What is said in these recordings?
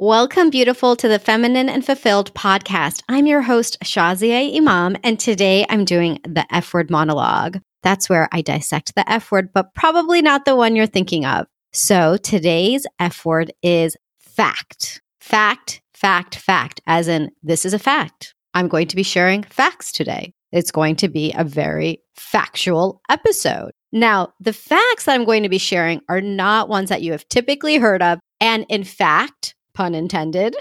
Welcome, beautiful, to the Feminine and Fulfilled podcast. I'm your host, Shazia Imam, and today I'm doing the F word monologue. That's where I dissect the F word, but probably not the one you're thinking of. So today's F word is fact. Fact, fact, fact, as in, this is a fact. I'm going to be sharing facts today. It's going to be a very factual episode. Now, the facts that I'm going to be sharing are not ones that you have typically heard of. And in fact, pun intended,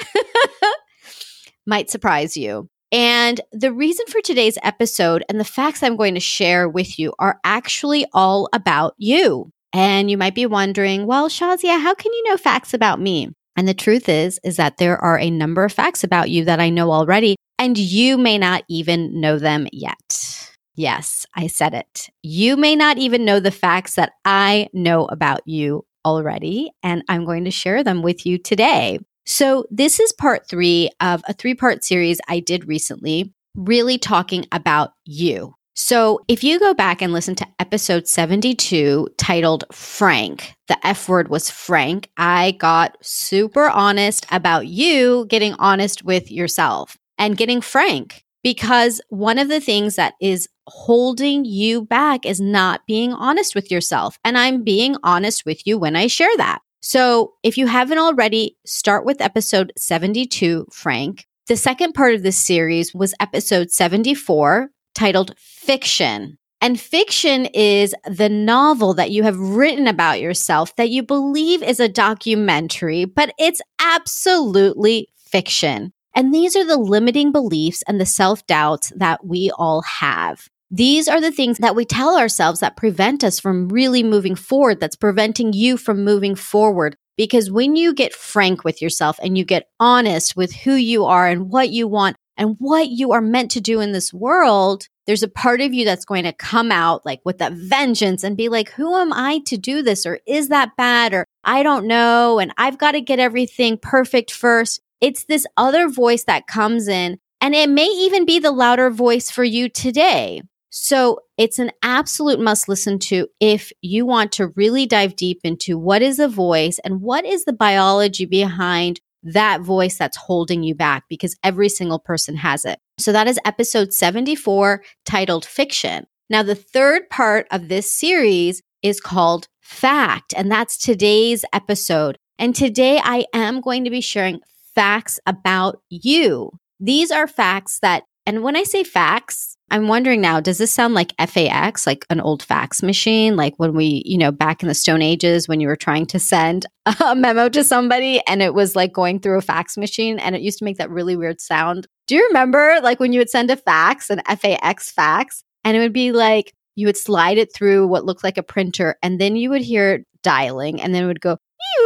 might surprise you. And the reason for today's episode and the facts I'm going to share with you are actually all about you. And you might be wondering, well, Shazia, how can you know facts about me? And the truth is, is that there are a number of facts about you that I know already, and you may not even know them yet. Yes, I said it. You may not even know the facts that I know about you already, and I'm going to share them with you today. So, this is part three of a three part series I did recently, really talking about you. So, if you go back and listen to episode 72 titled Frank, the F word was Frank, I got super honest about you getting honest with yourself and getting frank because one of the things that is holding you back is not being honest with yourself. And I'm being honest with you when I share that. So if you haven't already, start with episode 72, Frank. The second part of this series was episode 74, titled Fiction. And fiction is the novel that you have written about yourself that you believe is a documentary, but it's absolutely fiction. And these are the limiting beliefs and the self doubts that we all have. These are the things that we tell ourselves that prevent us from really moving forward, that's preventing you from moving forward. Because when you get frank with yourself and you get honest with who you are and what you want and what you are meant to do in this world, there's a part of you that's going to come out like with a vengeance and be like, who am I to do this? Or is that bad? Or I don't know. And I've got to get everything perfect first. It's this other voice that comes in and it may even be the louder voice for you today. So it's an absolute must listen to if you want to really dive deep into what is a voice and what is the biology behind that voice that's holding you back because every single person has it. So that is episode 74 titled Fiction. Now, the third part of this series is called Fact, and that's today's episode. And today I am going to be sharing facts about you. These are facts that, and when I say facts, I'm wondering now, does this sound like FAX, like an old fax machine? Like when we, you know, back in the Stone Ages when you were trying to send a memo to somebody and it was like going through a fax machine and it used to make that really weird sound. Do you remember like when you would send a fax, an FAX fax, and it would be like you would slide it through what looked like a printer and then you would hear it dialing and then it would go, Do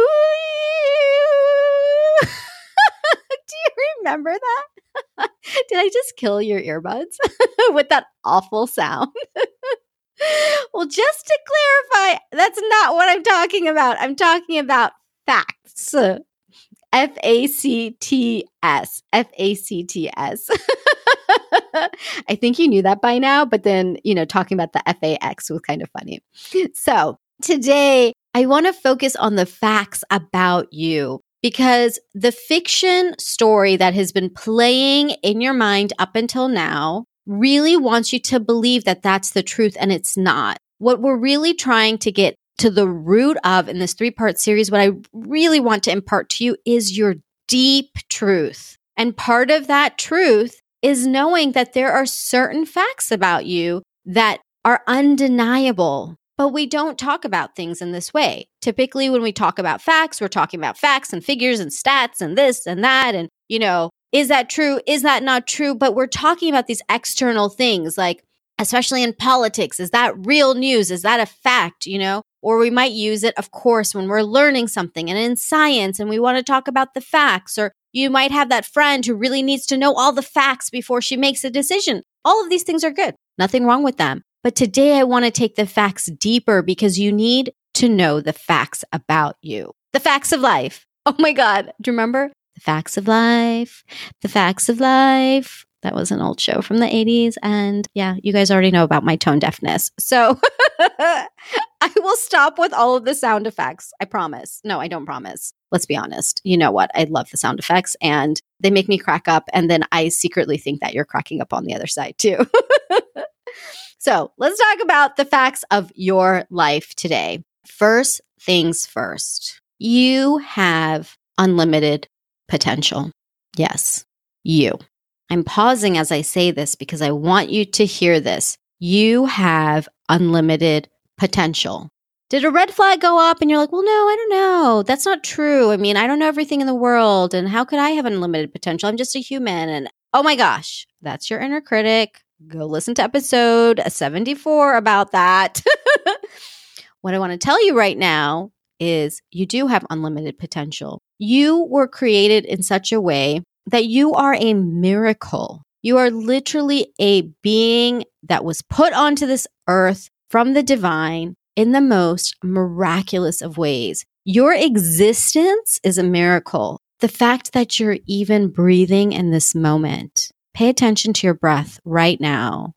remember that? Did I just kill your earbuds with that awful sound? well, just to clarify, that's not what I'm talking about. I'm talking about facts. F A C T S. F A C T S. I think you knew that by now, but then, you know, talking about the F A X was kind of funny. So today, I want to focus on the facts about you because the fiction story that has been playing in your mind up until now really wants you to believe that that's the truth and it's not. What we're really trying to get to the root of in this three part series, what I really want to impart to you is your deep truth. And part of that truth is knowing that there are certain facts about you that are undeniable but we don't talk about things in this way. Typically, when we talk about facts, we're talking about facts and figures and stats and this and that. And, you know, is that true? Is that not true? But we're talking about these external things, like, especially in politics. Is that real news? Is that a fact? You know, or we might use it, of course, when we're learning something and in science and we want to talk about the facts. Or you might have that friend who really needs to know all the facts before she makes a decision. All of these things are good. Nothing wrong with them. But today I want to take the facts deeper because you need to know the facts about you. The facts of life. Oh my God. Do you remember? The facts of life. The facts of life. That was an old show from the 80s. And yeah, you guys already know about my tone deafness. So I will stop with all of the sound effects. I promise. No, I don't promise. Let's be honest. You know what? I love the sound effects and they make me crack up. And then I secretly think that you're cracking up on the other side too. so let's talk about the facts of your life today. First things first, you have unlimited potential. Yes, you. I'm pausing as I say this because I want you to hear this. You have unlimited potential. Did a red flag go up and you're like, well, no, I don't know. That's not true. I mean, I don't know everything in the world. And how could I have unlimited potential? I'm just a human. And oh my gosh, that's your inner critic. Go listen to episode 74 about that. what I want to tell you right now is you do have unlimited potential. You were created in such a way that you are a miracle. You are literally a being that was put onto this earth from the divine in the most miraculous of ways. Your existence is a miracle. The fact that you're even breathing in this moment. Pay attention to your breath right now.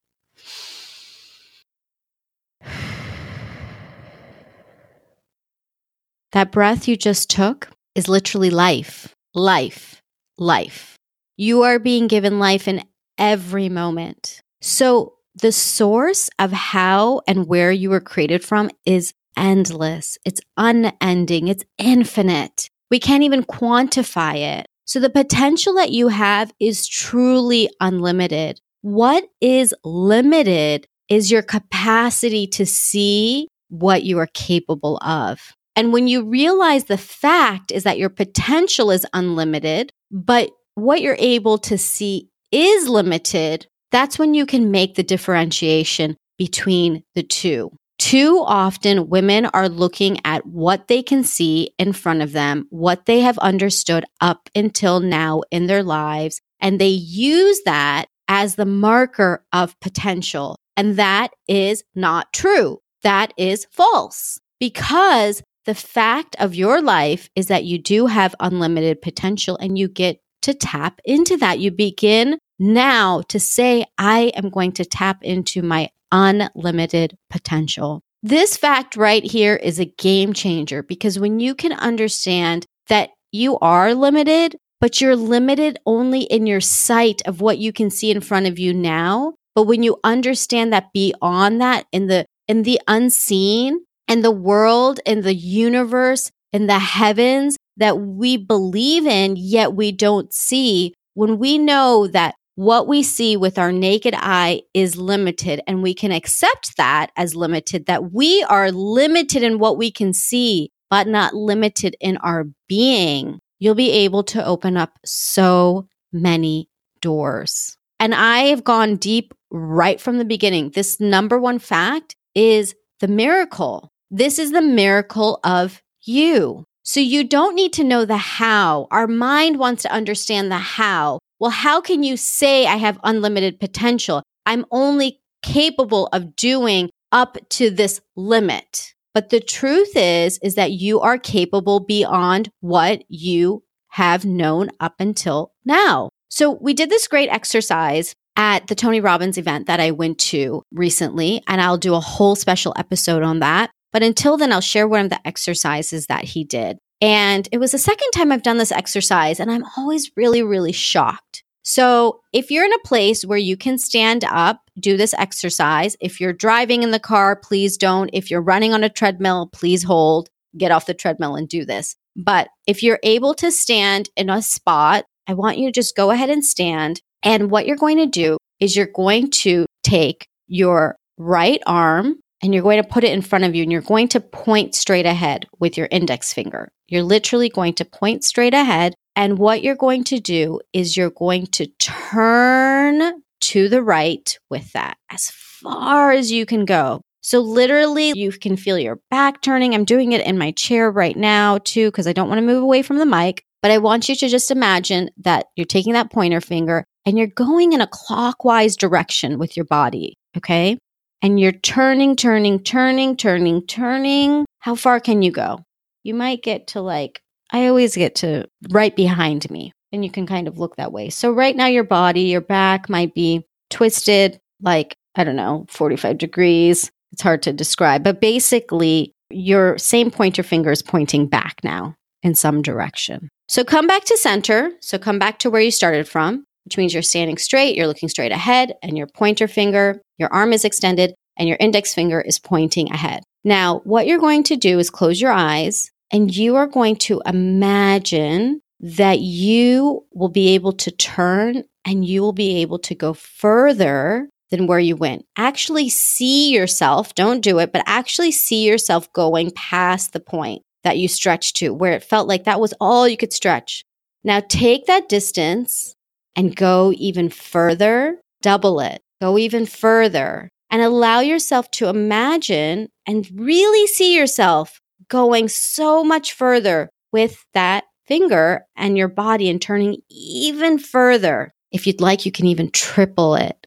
That breath you just took is literally life. Life life. You are being given life in every moment. So, the source of how and where you were created from is endless, it's unending, it's infinite. We can't even quantify it. So, the potential that you have is truly unlimited. What is limited is your capacity to see what you are capable of. And when you realize the fact is that your potential is unlimited, but what you're able to see is limited, that's when you can make the differentiation between the two. Too often, women are looking at what they can see in front of them, what they have understood up until now in their lives, and they use that as the marker of potential. And that is not true. That is false because the fact of your life is that you do have unlimited potential and you get to tap into that. You begin now to say, I am going to tap into my unlimited potential. This fact right here is a game changer because when you can understand that you are limited, but you're limited only in your sight of what you can see in front of you now. But when you understand that beyond that in the in the unseen, and the world and the universe and the heavens that we believe in, yet we don't see, when we know that what we see with our naked eye is limited and we can accept that as limited, that we are limited in what we can see, but not limited in our being, you'll be able to open up so many doors. And I have gone deep right from the beginning. This number one fact is the miracle this is the miracle of you. So you don't need to know the how. Our mind wants to understand the how. Well, how can you say I have unlimited potential? I'm only capable of doing up to this limit. But the truth is, is that you are capable beyond what you have known up until now. So we did this great exercise at the Tony Robbins event that I went to recently, and I'll do a whole special episode on that. But until then, I'll share one of the exercises that he did. And it was the second time I've done this exercise, and I'm always really, really shocked. So, if you're in a place where you can stand up, do this exercise. If you're driving in the car, please don't. If you're running on a treadmill, please hold, get off the treadmill and do this. But if you're able to stand in a spot, I want you to just go ahead and stand. And what you're going to do is you're going to take your right arm and you're going to put it in front of you and you're going to point straight ahead with your index finger. You're literally going to point straight ahead. And what you're going to do is you're going to turn to the right with that as far as you can go. So, literally, you can feel your back turning. I'm doing it in my chair right now, too, because I don't want to move away from the mic. But I want you to just imagine that you're taking that pointer finger and you're going in a clockwise direction with your body. Okay and you're turning, turning, turning, turning, turning, how far can you go? You might get to like, I always get to right behind me, and you can kind of look that way. So right now, your body, your back might be twisted like, I don't know, 45 degrees. It's hard to describe, but basically, your same pointer finger is pointing back now in some direction. So come back to center. So come back to where you started from, which means you're standing straight, you're looking straight ahead, and your pointer finger, your arm is extended, and your index finger is pointing ahead. Now, what you're going to do is close your eyes and you are going to imagine that you will be able to turn and you will be able to go further than where you went. Actually see yourself, don't do it, but actually see yourself going past the point that you stretched to, where it felt like that was all you could stretch. Now take that distance and go even further, double it, go even further, and allow yourself to imagine and really see yourself going so much further with that finger and your body and turning even further. If you'd like, you can even triple it.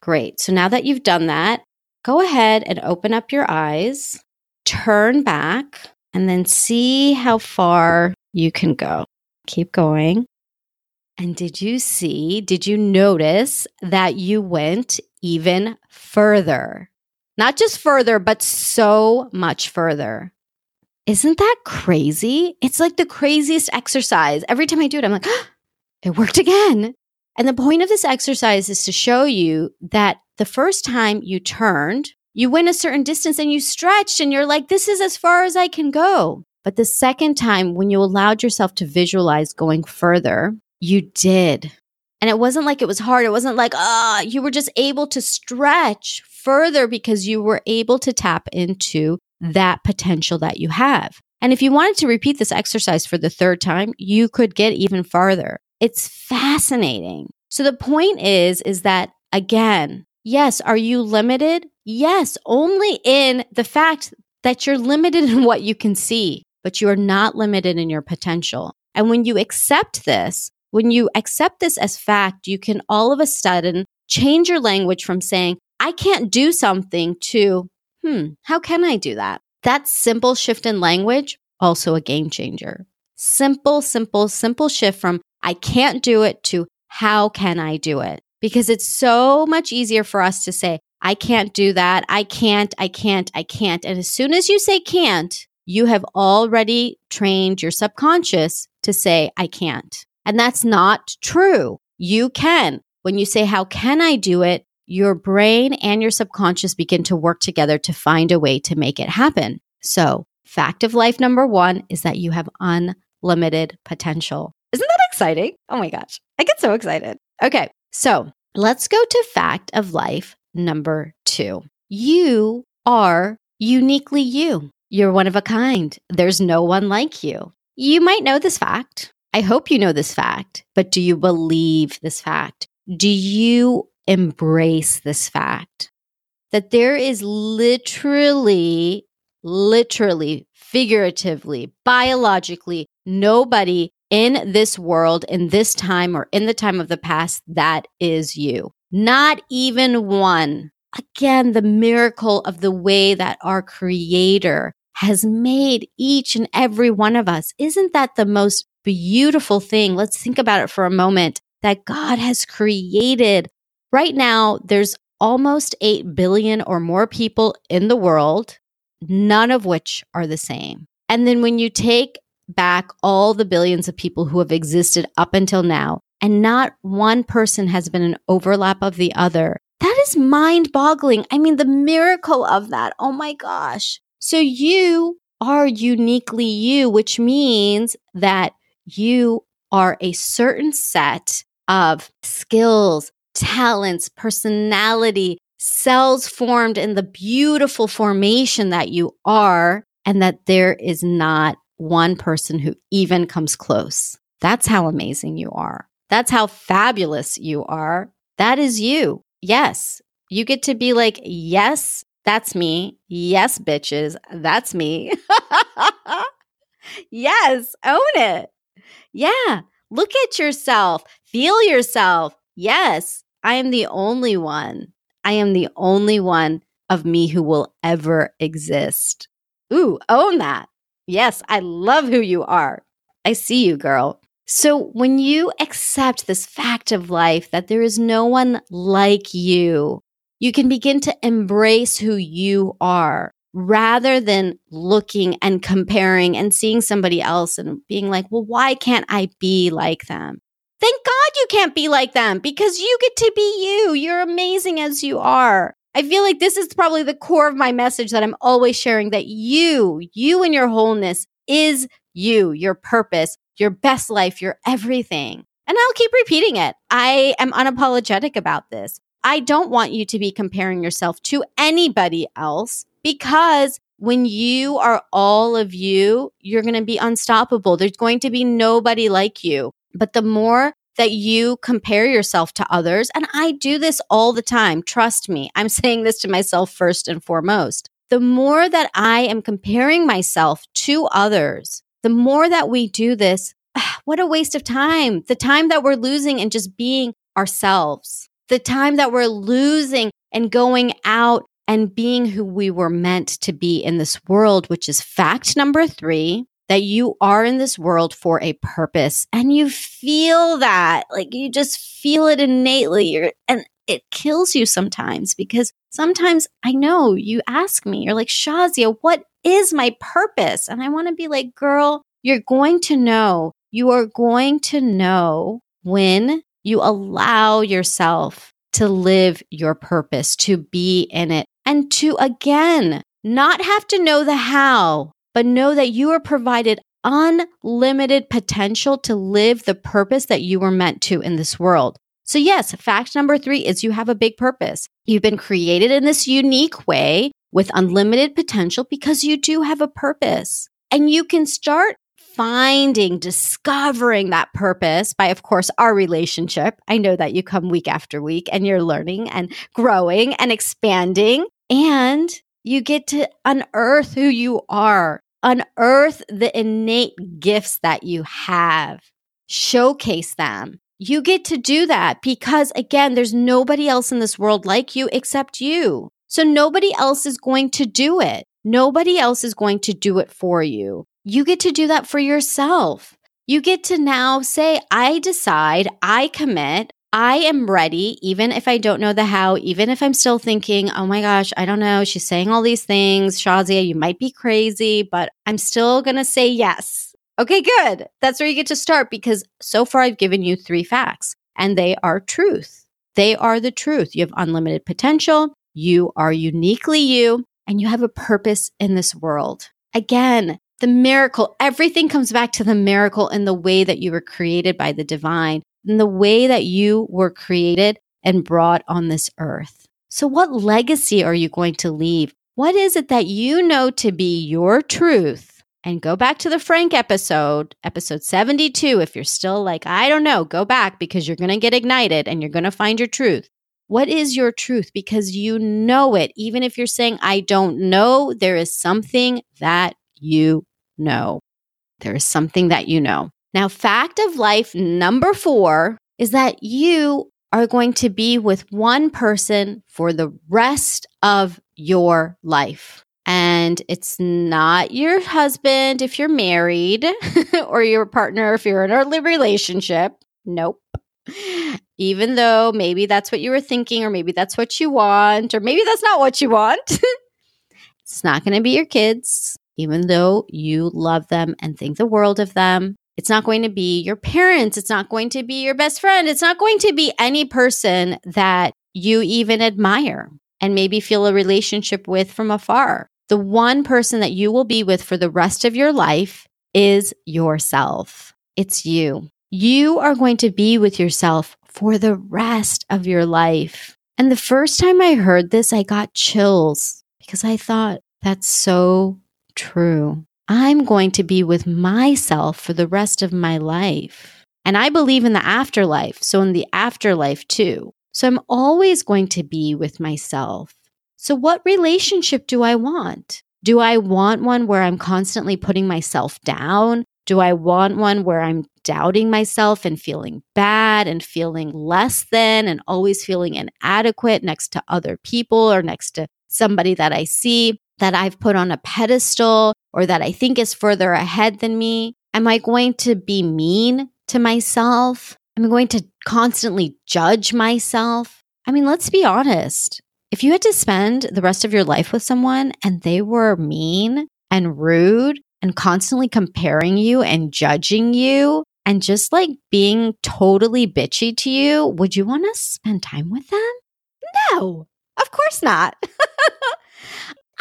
Great. So now that you've done that, go ahead and open up your eyes, turn back, and then see how far you can go. Keep going. And did you see, did you notice that you went even further? Not just further, but so much further. Isn't that crazy? It's like the craziest exercise. Every time I do it, I'm like, oh, it worked again. And the point of this exercise is to show you that the first time you turned, you went a certain distance and you stretched and you're like, this is as far as I can go. But the second time, when you allowed yourself to visualize going further, you did. And it wasn't like it was hard. It wasn't like, ah, you were just able to stretch further because you were able to tap into that potential that you have. And if you wanted to repeat this exercise for the third time, you could get even farther. It's fascinating. So the point is, is that again, yes, are you limited? Yes, only in the fact that you're limited in what you can see, but you are not limited in your potential. And when you accept this, when you accept this as fact, you can all of a sudden change your language from saying, I can't do something to, hmm, how can I do that? That simple shift in language, also a game changer. Simple, simple, simple shift from I can't do it to how can I do it? Because it's so much easier for us to say, I can't do that. I can't, I can't, I can't. And as soon as you say can't, you have already trained your subconscious to say, I can't. And that's not true. You can. When you say, How can I do it? your brain and your subconscious begin to work together to find a way to make it happen. So, fact of life number one is that you have unlimited potential. Isn't that exciting? Oh my gosh, I get so excited. Okay, so let's go to fact of life number two. You are uniquely you. You're one of a kind. There's no one like you. You might know this fact. I hope you know this fact, but do you believe this fact? Do you embrace this fact that there is literally, literally, figuratively, biologically, nobody in this world, in this time, or in the time of the past that is you. Not even one. Again, the miracle of the way that our creator has made each and every one of us. Isn't that the most beautiful thing? Let's think about it for a moment that God has created Right now, there's almost 8 billion or more people in the world, none of which are the same. And then when you take back all the billions of people who have existed up until now, and not one person has been an overlap of the other, that is mind boggling. I mean, the miracle of that. Oh my gosh. So you are uniquely you, which means that you are a certain set of skills, talents, personality, cells formed in the beautiful formation that you are, and that there is not one person who even comes close. That's how amazing you are. That's how fabulous you are. That is you. Yes, you get to be like, yes, that's me. Yes, bitches, that's me. yes, own it. Yeah, look at yourself, feel yourself. Yes, I am the only one. I am the only one of me who will ever exist. Ooh, own that. Yes, I love who you are. I see you, girl. So when you accept this fact of life that there is no one like you, you can begin to embrace who you are rather than looking and comparing and seeing somebody else and being like, well, why can't I be like them? Thank God you can't be like them because you get to be you. You're amazing as you are. I feel like this is probably the core of my message that I'm always sharing that you, you and your wholeness is you, your purpose, your best life, your everything. And I'll keep repeating it. I am unapologetic about this. I don't want you to be comparing yourself to anybody else because when you are all of you, you're going to be unstoppable. There's going to be nobody like you. But the more that you compare yourself to others, and I do this all the time, trust me, I'm saying this to myself first and foremost. The more that I am comparing myself to others, the more that we do this, what a waste of time. The time that we're losing and just being ourselves, the time that we're losing and going out and being who we were meant to be in this world, which is fact number three that you are in this world for a purpose. And you feel that like you just feel it innately. You're, and it kills you sometimes because sometimes I know you ask me, you're like, Shazia, what is my purpose? And I want to be like, girl, you're going to know, you are going to know when you allow yourself to live your purpose, to be in it, and to again, not have to know the how, but know that you are provided unlimited potential to live the purpose that you were meant to in this world. So, yes, fact number three is you have a big purpose. You've been created in this unique way with unlimited potential because you do have a purpose. And you can start finding, discovering that purpose by, of course, our relationship. I know that you come week after week and you're learning and growing and expanding, and you get to unearth who you are, unearth the innate gifts that you have, showcase them. You get to do that because, again, there's nobody else in this world like you except you. So nobody else is going to do it. Nobody else is going to do it for you. You get to do that for yourself. You get to now say, I decide, I commit, I am ready, even if I don't know the how, even if I'm still thinking, oh my gosh, I don't know. She's saying all these things. Shazia, you might be crazy, but I'm still going to say yes. Okay, good. That's where you get to start because so far I've given you three facts and they are truth. They are the truth. You have unlimited potential. You are uniquely you and you have a purpose in this world. Again, the miracle, everything comes back to the miracle in the way that you were created by the divine, in the way that you were created and brought on this earth. So, what legacy are you going to leave? What is it that you know to be your truth? And go back to the Frank episode, episode 72. If you're still like, I don't know, go back because you're going to get ignited and you're going to find your truth. What is your truth? Because you know it. Even if you're saying, I don't know, there is something that you know. There is something that you know. Now, fact of life number four is that you are going to be with one person for the rest of your life. And it's not your husband if you're married or your partner if you're in a relationship. Nope even though maybe that's what you were thinking, or maybe that's what you want, or maybe that's not what you want. it's not going to be your kids, even though you love them and think the world of them. It's not going to be your parents. It's not going to be your best friend. It's not going to be any person that you even admire and maybe feel a relationship with from afar. The one person that you will be with for the rest of your life is yourself. It's you. You are going to be with yourself for the rest of your life. And the first time I heard this, I got chills because I thought, that's so true. I'm going to be with myself for the rest of my life. And I believe in the afterlife. So, in the afterlife too. So, I'm always going to be with myself. So, what relationship do I want? Do I want one where I'm constantly putting myself down? Do I want one where I'm doubting myself and feeling bad and feeling less than and always feeling inadequate next to other people or next to somebody that I see that I've put on a pedestal or that I think is further ahead than me? Am I going to be mean to myself. Am I'm going to constantly judge myself. I mean, let's be honest. If you had to spend the rest of your life with someone and they were mean and rude and constantly comparing you and judging you and just like being totally bitchy to you, would you want to spend time with them? No, of course not.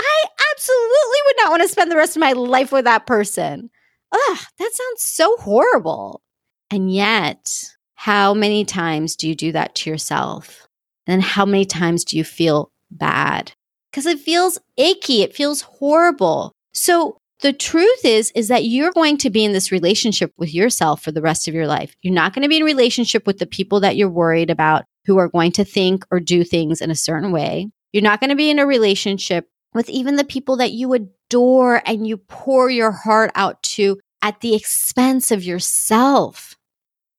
I absolutely would not want to spend the rest of my life with that person. Ugh, that sounds so horrible. And yet, how many times do you do that to yourself? And how many times do you feel bad? Because it feels icky. It feels horrible. So the truth is, is that you're going to be in this relationship with yourself for the rest of your life. You're not going to be in relationship with the people that you're worried about who are going to think or do things in a certain way. You're not going to be in a relationship with even the people that you adore and you pour your heart out to at the expense of yourself.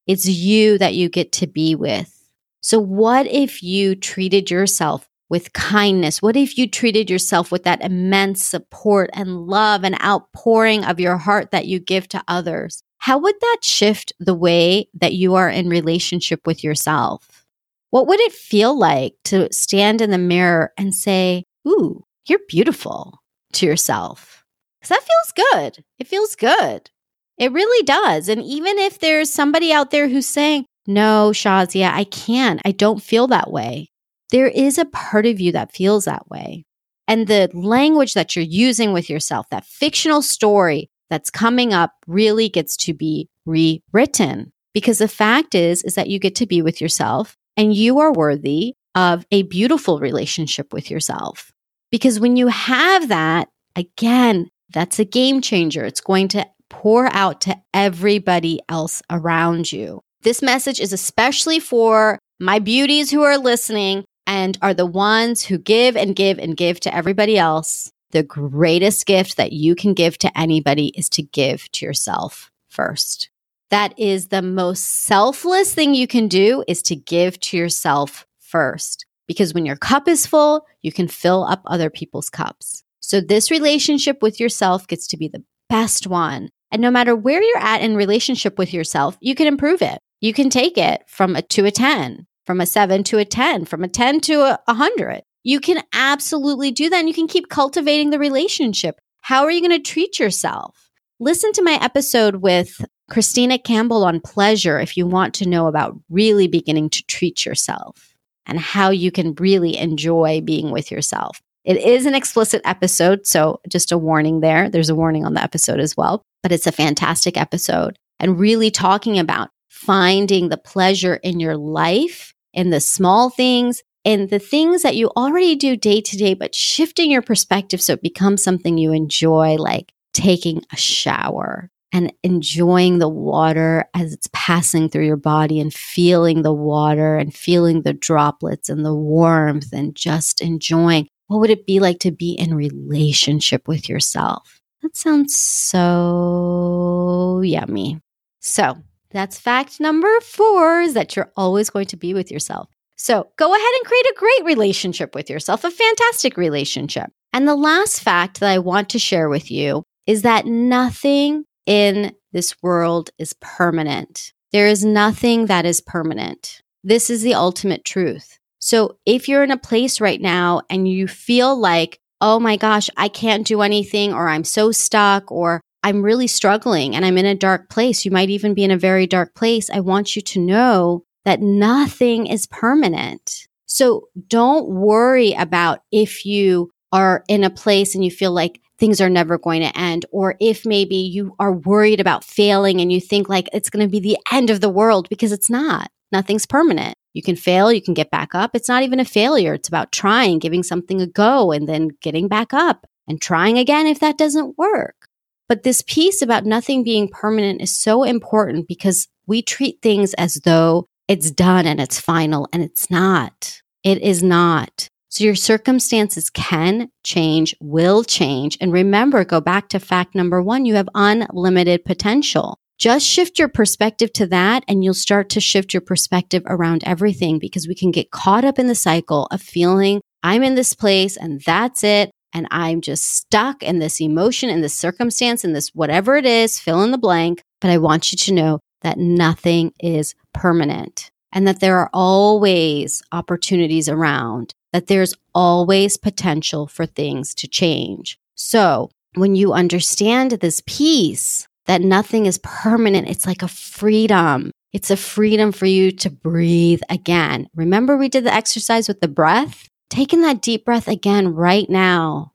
It's you that you get to be with. So, what if you treated yourself with kindness? What if you treated yourself with that immense support and love and outpouring of your heart that you give to others? How would that shift the way that you are in relationship with yourself? What would it feel like to stand in the mirror and say, Ooh, you're beautiful to yourself. Because that feels good. It feels good. It really does. And even if there's somebody out there who's saying, no, Shazia, I can't. I don't feel that way. There is a part of you that feels that way. And the language that you're using with yourself, that fictional story that's coming up really gets to be rewritten. Because the fact is, is that you get to be with yourself and you are worthy of a beautiful relationship with yourself. Because when you have that, again, that's a game changer. It's going to pour out to everybody else around you. This message is especially for my beauties who are listening and are the ones who give and give and give to everybody else. The greatest gift that you can give to anybody is to give to yourself first. That is the most selfless thing you can do is to give to yourself first. Because when your cup is full, you can fill up other people's cups. So this relationship with yourself gets to be the best one. And no matter where you're at in relationship with yourself, you can improve it. You can take it from a to a 10, from a seven to a 10, from a 10 to a 100. You can absolutely do that. And you can keep cultivating the relationship. How are you going to treat yourself? Listen to my episode with Christina Campbell on pleasure if you want to know about really beginning to treat yourself and how you can really enjoy being with yourself. It is an explicit episode, so just a warning there. There's a warning on the episode as well, but it's a fantastic episode and really talking about finding the pleasure in your life in the small things and the things that you already do day to day, but shifting your perspective so it becomes something you enjoy, like taking a shower, and enjoying the water as it's passing through your body and feeling the water and feeling the droplets and the warmth and just enjoying what would it be like to be in relationship with yourself? That sounds so yummy. So that's fact number four is that you're always going to be with yourself. So go ahead and create a great relationship with yourself, a fantastic relationship. And the last fact that I want to share with you is that nothing in this world is permanent. There is nothing that is permanent. This is the ultimate truth. So if you're in a place right now and you feel like, oh my gosh, I can't do anything, or I'm so stuck, or I'm really struggling and I'm in a dark place, you might even be in a very dark place. I want you to know that nothing is permanent. So don't worry about if you are in a place and you feel like things are never going to end. Or if maybe you are worried about failing and you think like it's going to be the end of the world because it's not. Nothing's permanent. You can fail, you can get back up. It's not even a failure. It's about trying, giving something a go, and then getting back up and trying again if that doesn't work. But this piece about nothing being permanent is so important because we treat things as though it's done and it's final, and it's not. It is not. So your circumstances can change, will change. And remember, go back to fact number one, you have unlimited potential. Just shift your perspective to that and you'll start to shift your perspective around everything because we can get caught up in the cycle of feeling I'm in this place and that's it. And I'm just stuck in this emotion, in this circumstance, in this whatever it is, fill in the blank. But I want you to know that nothing is permanent and that there are always opportunities around, that there's always potential for things to change. So when you understand this piece, that nothing is permanent, it's like a freedom. It's a freedom for you to breathe again. Remember, we did the exercise with the breath? Taking that deep breath again right now.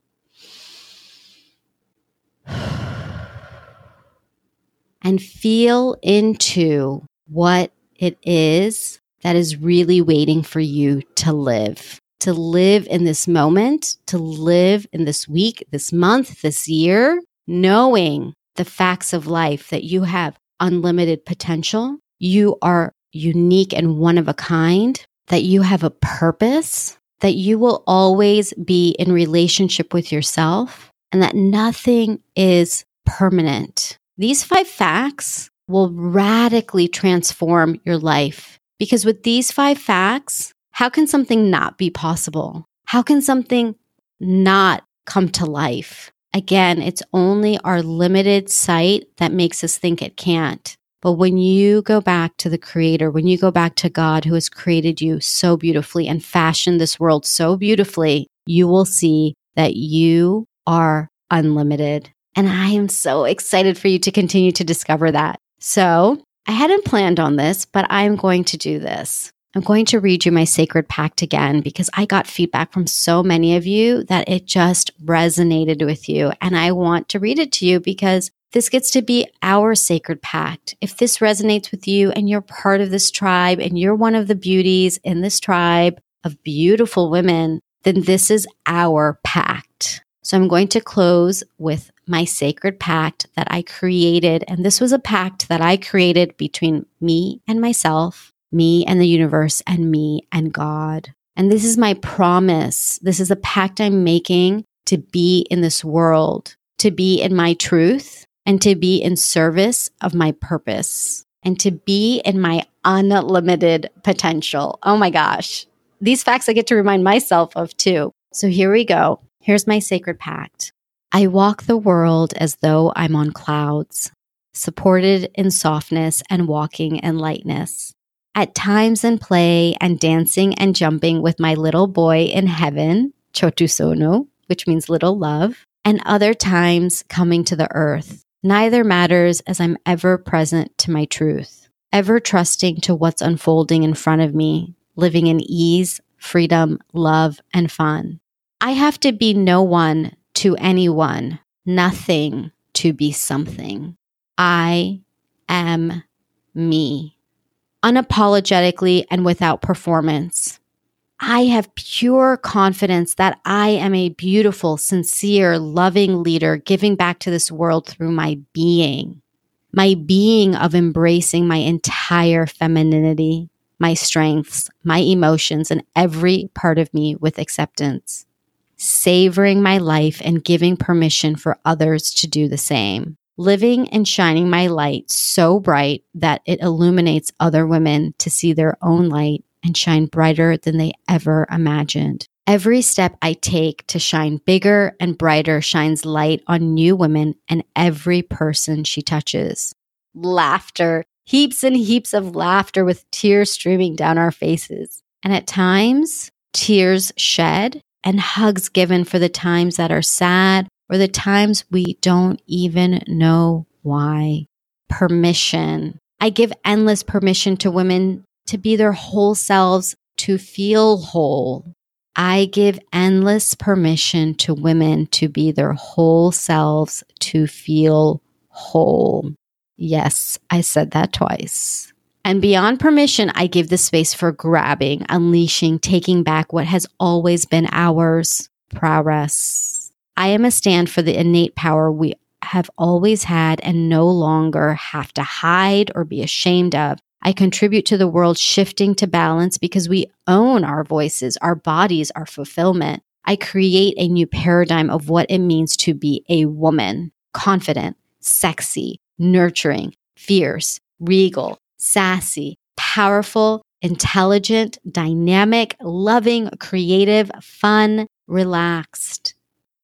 And feel into what it is that is really waiting for you to live, to live in this moment, to live in this week, this month, this year, knowing the facts of life that you have unlimited potential, you are unique and one of a kind, that you have a purpose, that you will always be in relationship with yourself, and that nothing is permanent. These five facts will radically transform your life because with these five facts, how can something not be possible? How can something not come to life? Again, it's only our limited sight that makes us think it can't. But when you go back to the creator, when you go back to God who has created you so beautifully and fashioned this world so beautifully, you will see that you are unlimited. And I am so excited for you to continue to discover that. So I hadn't planned on this, but I'm going to do this. I'm going to read you my sacred pact again because I got feedback from so many of you that it just resonated with you. And I want to read it to you because this gets to be our sacred pact. If this resonates with you and you're part of this tribe and you're one of the beauties in this tribe of beautiful women, then this is our pact. So I'm going to close with my sacred pact that I created. And this was a pact that I created between me and myself, me and the universe, and me and God. And this is my promise. This is a pact I'm making to be in this world, to be in my truth, and to be in service of my purpose, and to be in my unlimited potential. Oh my gosh. These facts I get to remind myself of too. So here we go. Here's my sacred pact. I walk the world as though I'm on clouds, supported in softness and walking in lightness. At times in play and dancing and jumping with my little boy in heaven, Chotusono, which means little love, and other times coming to the earth. Neither matters as I'm ever present to my truth, ever trusting to what's unfolding in front of me, living in ease, freedom, love, and fun. I have to be no one to anyone, nothing to be something. I am me, unapologetically and without performance. I have pure confidence that I am a beautiful, sincere, loving leader giving back to this world through my being, my being of embracing my entire femininity, my strengths, my emotions, and every part of me with acceptance savoring my life and giving permission for others to do the same. Living and shining my light so bright that it illuminates other women to see their own light and shine brighter than they ever imagined. Every step I take to shine bigger and brighter shines light on new women and every person she touches. Laughter, heaps and heaps of laughter with tears streaming down our faces. And at times, tears shed and hugs given for the times that are sad or the times we don't even know why. Permission. I give endless permission to women to be their whole selves, to feel whole. I give endless permission to women to be their whole selves, to feel whole. Yes, I said that twice. And beyond permission, I give the space for grabbing, unleashing, taking back what has always been ours prowess. I am a stand for the innate power we have always had and no longer have to hide or be ashamed of. I contribute to the world shifting to balance because we own our voices, our bodies, our fulfillment. I create a new paradigm of what it means to be a woman confident, sexy, nurturing, fierce, regal, sassy, powerful, intelligent, dynamic, loving, creative, fun, relaxed,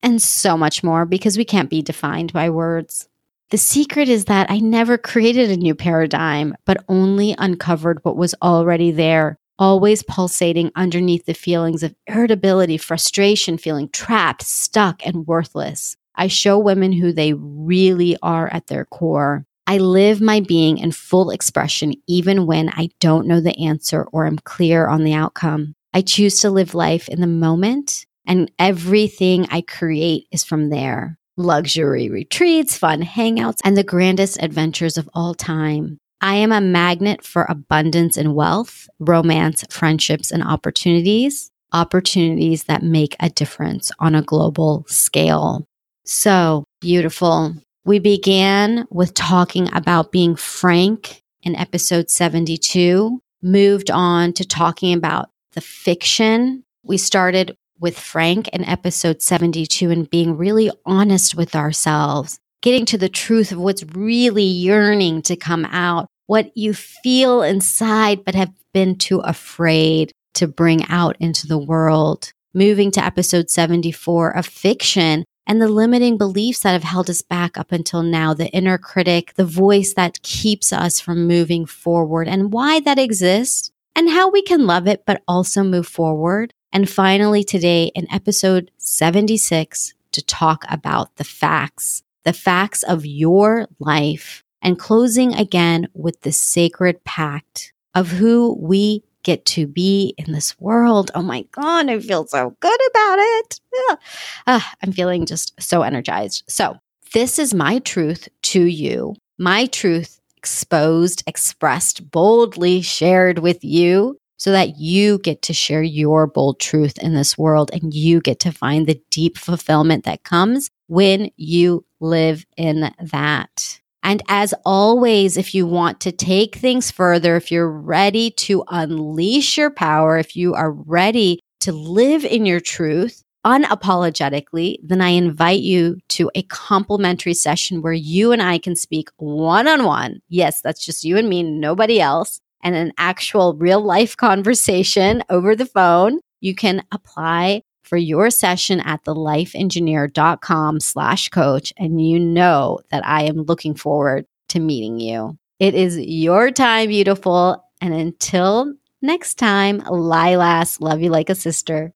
and so much more because we can't be defined by words. The secret is that I never created a new paradigm, but only uncovered what was already there, always pulsating underneath the feelings of irritability, frustration, feeling trapped, stuck, and worthless. I show women who they really are at their core. I live my being in full expression even when I don't know the answer or am clear on the outcome. I choose to live life in the moment, and everything I create is from there luxury retreats, fun hangouts, and the grandest adventures of all time. I am a magnet for abundance and wealth, romance, friendships, and opportunities, opportunities that make a difference on a global scale. So beautiful. We began with talking about being frank in episode 72, moved on to talking about the fiction. We started with Frank in episode 72 and being really honest with ourselves, getting to the truth of what's really yearning to come out, what you feel inside but have been too afraid to bring out into the world. Moving to episode 74 of fiction and the limiting beliefs that have held us back up until now, the inner critic, the voice that keeps us from moving forward and why that exists and how we can love it, but also move forward. And finally, today in episode 76, to talk about the facts, the facts of your life, and closing again with the sacred pact of who we get to be in this world. Oh my God, I feel so good about it. Yeah. Uh, I'm feeling just so energized. So, this is my truth to you, my truth exposed, expressed, boldly shared with you so that you get to share your bold truth in this world and you get to find the deep fulfillment that comes when you live in that. And as always, if you want to take things further, if you're ready to unleash your power, if you are ready to live in your truth, unapologetically, then I invite you to a complimentary session where you and I can speak one on one. Yes, that's just you and me, nobody else and an actual real life conversation over the phone, you can apply for your session at thelifeengineer.com slash coach. And you know that I am looking forward to meeting you. It is your time, beautiful. And until next time, Lilas, love you like a sister.